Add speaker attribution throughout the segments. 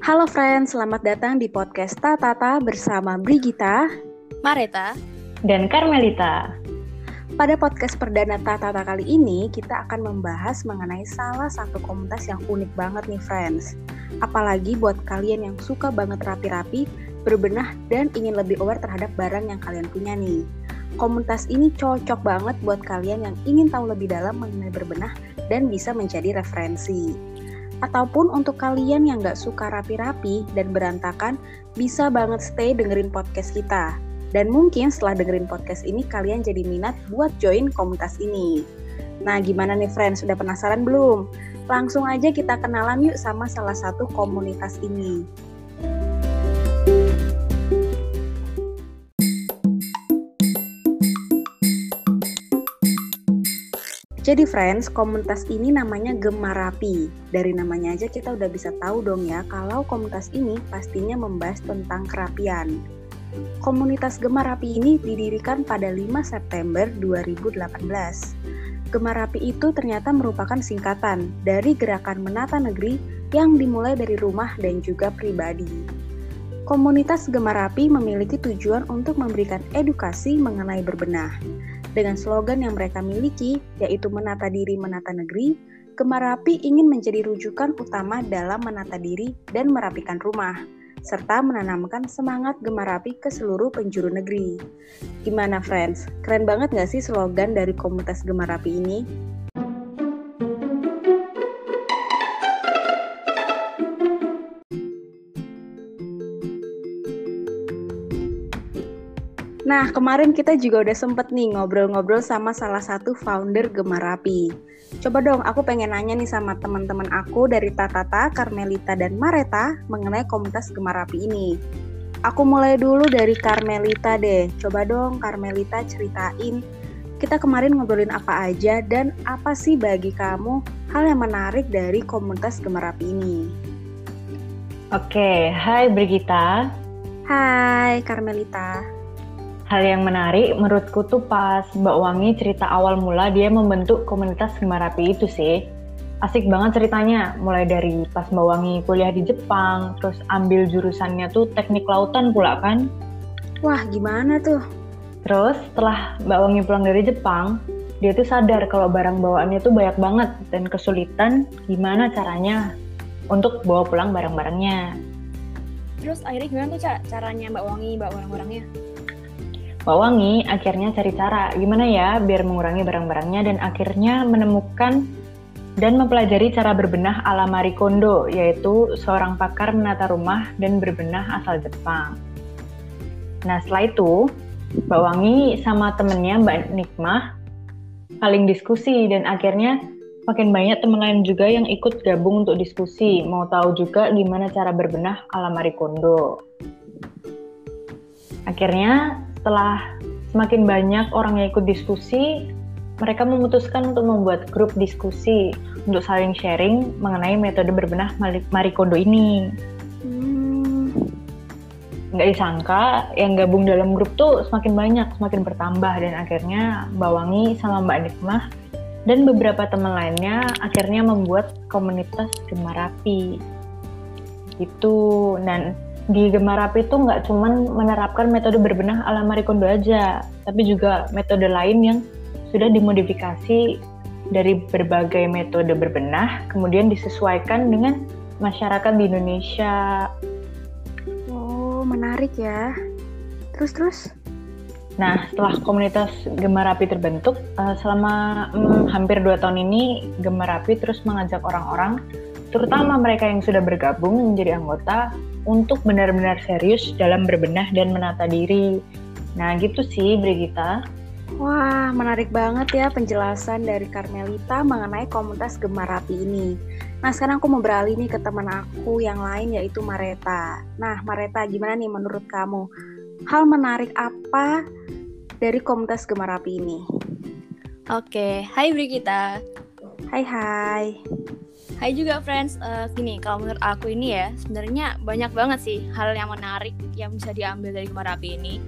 Speaker 1: Halo friends, selamat datang di podcast Tata bersama Brigita,
Speaker 2: Mareta,
Speaker 3: dan Carmelita.
Speaker 1: Pada podcast perdana Tata kali ini, kita akan membahas mengenai salah satu komunitas yang unik banget nih friends. Apalagi buat kalian yang suka banget rapi-rapi, berbenah, dan ingin lebih aware terhadap barang yang kalian punya nih. Komunitas ini cocok banget buat kalian yang ingin tahu lebih dalam mengenai berbenah dan bisa menjadi referensi. Ataupun untuk kalian yang gak suka rapi-rapi dan berantakan, bisa banget stay dengerin podcast kita. Dan mungkin setelah dengerin podcast ini kalian jadi minat buat join komunitas ini. Nah gimana nih friends, sudah penasaran belum? Langsung aja kita kenalan yuk sama salah satu komunitas ini. Jadi friends, komunitas ini namanya Gemarapi. Dari namanya aja kita udah bisa tahu dong ya kalau komunitas ini pastinya membahas tentang kerapian. Komunitas Gemarapi ini didirikan pada 5 September 2018. Gemarapi itu ternyata merupakan singkatan dari gerakan menata negeri yang dimulai dari rumah dan juga pribadi. Komunitas Gemarapi memiliki tujuan untuk memberikan edukasi mengenai berbenah dengan slogan yang mereka miliki, yaitu menata diri menata negeri, Gemarapi ingin menjadi rujukan utama dalam menata diri dan merapikan rumah, serta menanamkan semangat Gemarapi ke seluruh penjuru negeri. Gimana friends? Keren banget gak sih slogan dari komunitas Gemarapi ini? Nah, kemarin kita juga udah sempet nih ngobrol-ngobrol sama salah satu founder Gemarapi. Coba dong, aku pengen nanya nih sama teman-teman aku dari Tatata, Carmelita, dan Mareta mengenai komunitas Gemarapi ini. Aku mulai dulu dari Carmelita deh. Coba dong, Carmelita ceritain kita kemarin ngobrolin apa aja dan apa sih bagi kamu hal yang menarik dari komunitas Gemarapi ini?
Speaker 3: Oke, hai Brigita.
Speaker 1: Hai Carmelita.
Speaker 3: Hal yang menarik menurutku tuh pas Mbak Wangi cerita awal mula dia membentuk komunitas Gemarapi itu sih. Asik banget ceritanya, mulai dari pas Mbak Wangi kuliah di Jepang, terus ambil jurusannya tuh teknik lautan pula kan.
Speaker 1: Wah gimana tuh?
Speaker 3: Terus setelah Mbak Wangi pulang dari Jepang, dia tuh sadar kalau barang bawaannya tuh banyak banget dan kesulitan gimana caranya untuk bawa pulang barang-barangnya.
Speaker 2: Terus akhirnya gimana tuh Cak caranya Mbak Wangi bawa barang-barangnya?
Speaker 3: Mbak Wangi akhirnya cari cara gimana ya biar mengurangi barang-barangnya dan akhirnya menemukan dan mempelajari cara berbenah ala Marie Kondo, yaitu seorang pakar menata rumah dan berbenah asal Jepang. Nah setelah itu, Mbak Wangi sama temennya Mbak Nikmah saling diskusi dan akhirnya makin banyak teman lain juga yang ikut gabung untuk diskusi, mau tahu juga gimana cara berbenah ala Marie Kondo. Akhirnya setelah semakin banyak orang yang ikut diskusi, mereka memutuskan untuk membuat grup diskusi untuk saling sharing mengenai metode berbenah Marie Kondo ini. Hmm. Nggak disangka, yang gabung dalam grup tuh semakin banyak, semakin bertambah, dan akhirnya Mbak Wangi sama Mbak Nikmah dan beberapa teman lainnya akhirnya membuat komunitas Gemarapi. Itu, dan di Gemarapi itu nggak cuman menerapkan metode berbenah ala Marie Kondo aja, tapi juga metode lain yang sudah dimodifikasi dari berbagai metode berbenah, kemudian disesuaikan dengan masyarakat di Indonesia.
Speaker 1: Oh, menarik ya. Terus terus?
Speaker 3: Nah, setelah komunitas Gemarapi terbentuk, uh, selama um, hampir dua tahun ini Gemarapi terus mengajak orang-orang, terutama mereka yang sudah bergabung menjadi anggota, untuk benar-benar serius dalam berbenah dan menata diri. Nah, gitu sih, Brigita.
Speaker 1: Wah, menarik banget ya penjelasan dari Carmelita mengenai komunitas Gemarapi ini. Nah, sekarang aku mau beralih nih ke teman aku yang lain yaitu Mareta. Nah, Mareta, gimana nih menurut kamu? Hal menarik apa dari komunitas Gemarapi ini?
Speaker 2: Oke, hai Brigita.
Speaker 1: Hai hai.
Speaker 2: Hai juga friends, uh, gini kalau menurut aku ini ya sebenarnya banyak banget sih hal yang menarik yang bisa diambil dari Gemarapi ini.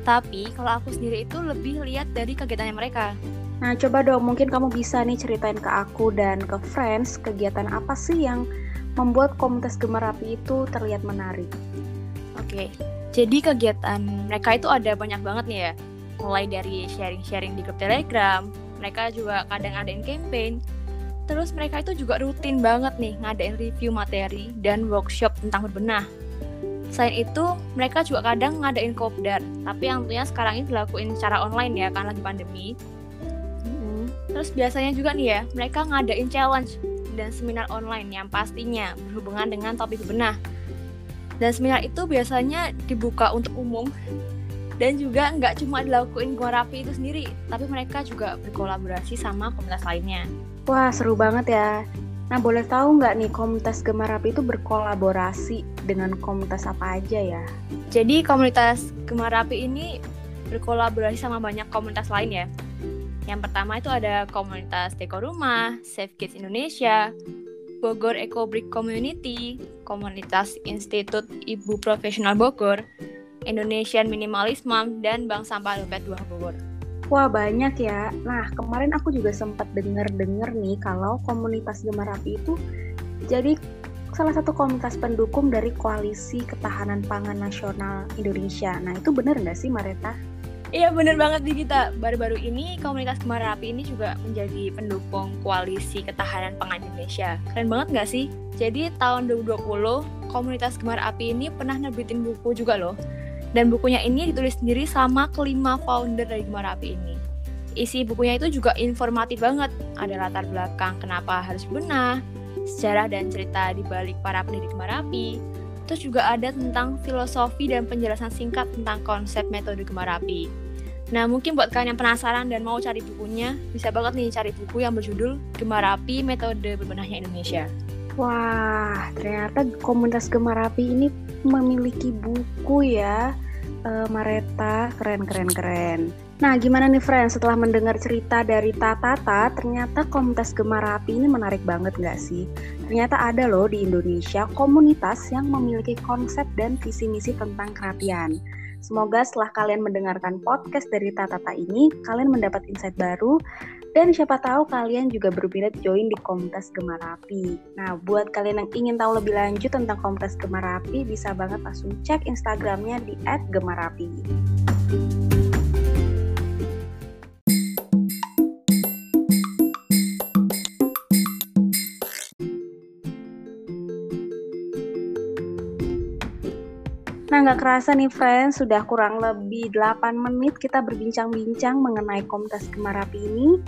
Speaker 2: Tapi kalau aku sendiri itu lebih lihat dari kegiatannya mereka.
Speaker 1: Nah coba dong mungkin kamu bisa nih ceritain ke aku dan ke friends kegiatan apa sih yang membuat komunitas Gemar Api itu terlihat menarik?
Speaker 2: Oke, jadi kegiatan mereka itu ada banyak banget nih ya. Mulai dari sharing-sharing di grup Telegram, mereka juga kadang ngadain campaign. Terus mereka itu juga rutin banget nih ngadain review materi dan workshop tentang berbenah. Selain itu, mereka juga kadang ngadain kopdar, tapi yang tentunya sekarang ini dilakuin secara online ya, karena lagi pandemi. Terus biasanya juga nih ya, mereka ngadain challenge dan seminar online yang pastinya berhubungan dengan topik benah. Dan seminar itu biasanya dibuka untuk umum dan juga nggak cuma dilakuin Gua Rapi itu sendiri, tapi mereka juga berkolaborasi sama komunitas lainnya.
Speaker 1: Wah, seru banget ya. Nah, boleh tahu nggak nih komunitas Gemar Rapi itu berkolaborasi dengan komunitas apa aja ya?
Speaker 2: Jadi komunitas Gemar Rapi ini berkolaborasi sama banyak komunitas lain ya. Yang pertama itu ada komunitas Deko Rumah, Save Kids Indonesia, Bogor Eco Brick Community, Komunitas Institut Ibu Profesional Bogor, Indonesian Minimalism, dan Bank Sampah Dompet 2 Bogor.
Speaker 1: Wah banyak ya. Nah kemarin aku juga sempat denger-denger nih kalau komunitas Gemar Api itu jadi salah satu komunitas pendukung dari Koalisi Ketahanan Pangan Nasional Indonesia. Nah itu benar nggak sih Mareta?
Speaker 2: Iya bener banget di kita. Baru-baru ini komunitas Gemar Api ini juga menjadi pendukung koalisi ketahanan pangan Indonesia. Keren banget nggak sih? Jadi tahun 2020 komunitas Gemar Api ini pernah nerbitin buku juga loh. Dan bukunya ini ditulis sendiri sama kelima founder dari Gemar Api ini. Isi bukunya itu juga informatif banget. Ada latar belakang kenapa harus benah, sejarah dan cerita di balik para pendiri Gemar Api, Terus juga ada tentang filosofi dan penjelasan singkat tentang konsep metode gemarapi. Nah, mungkin buat kalian yang penasaran dan mau cari bukunya, bisa banget nih cari buku yang berjudul Gemarapi Metode Berbenahnya Indonesia.
Speaker 1: Wah, ternyata komunitas Gemarapi ini memiliki buku ya, uh, Mareta, keren keren keren. Nah, gimana nih friends setelah mendengar cerita dari Tatata, ternyata komunitas Gemar Api ini menarik banget nggak sih? Ternyata ada loh di Indonesia komunitas yang memiliki konsep dan visi misi tentang kerapian. Semoga setelah kalian mendengarkan podcast dari Tatata ini, kalian mendapat insight baru dan siapa tahu kalian juga berminat join di komunitas Gemar Api. Nah, buat kalian yang ingin tahu lebih lanjut tentang komunitas Gemar Api, bisa banget langsung cek Instagramnya di @gemarapi. Nah, nggak kerasa nih friends, sudah kurang lebih 8 menit kita berbincang-bincang mengenai komunitas Gemarapi ini.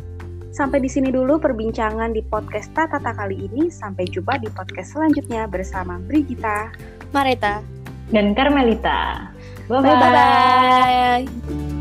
Speaker 1: Sampai di sini dulu perbincangan di podcast Tatata kali ini. Sampai jumpa di podcast selanjutnya bersama Brigita,
Speaker 2: Mareta,
Speaker 3: dan Carmelita.
Speaker 2: Bye-bye.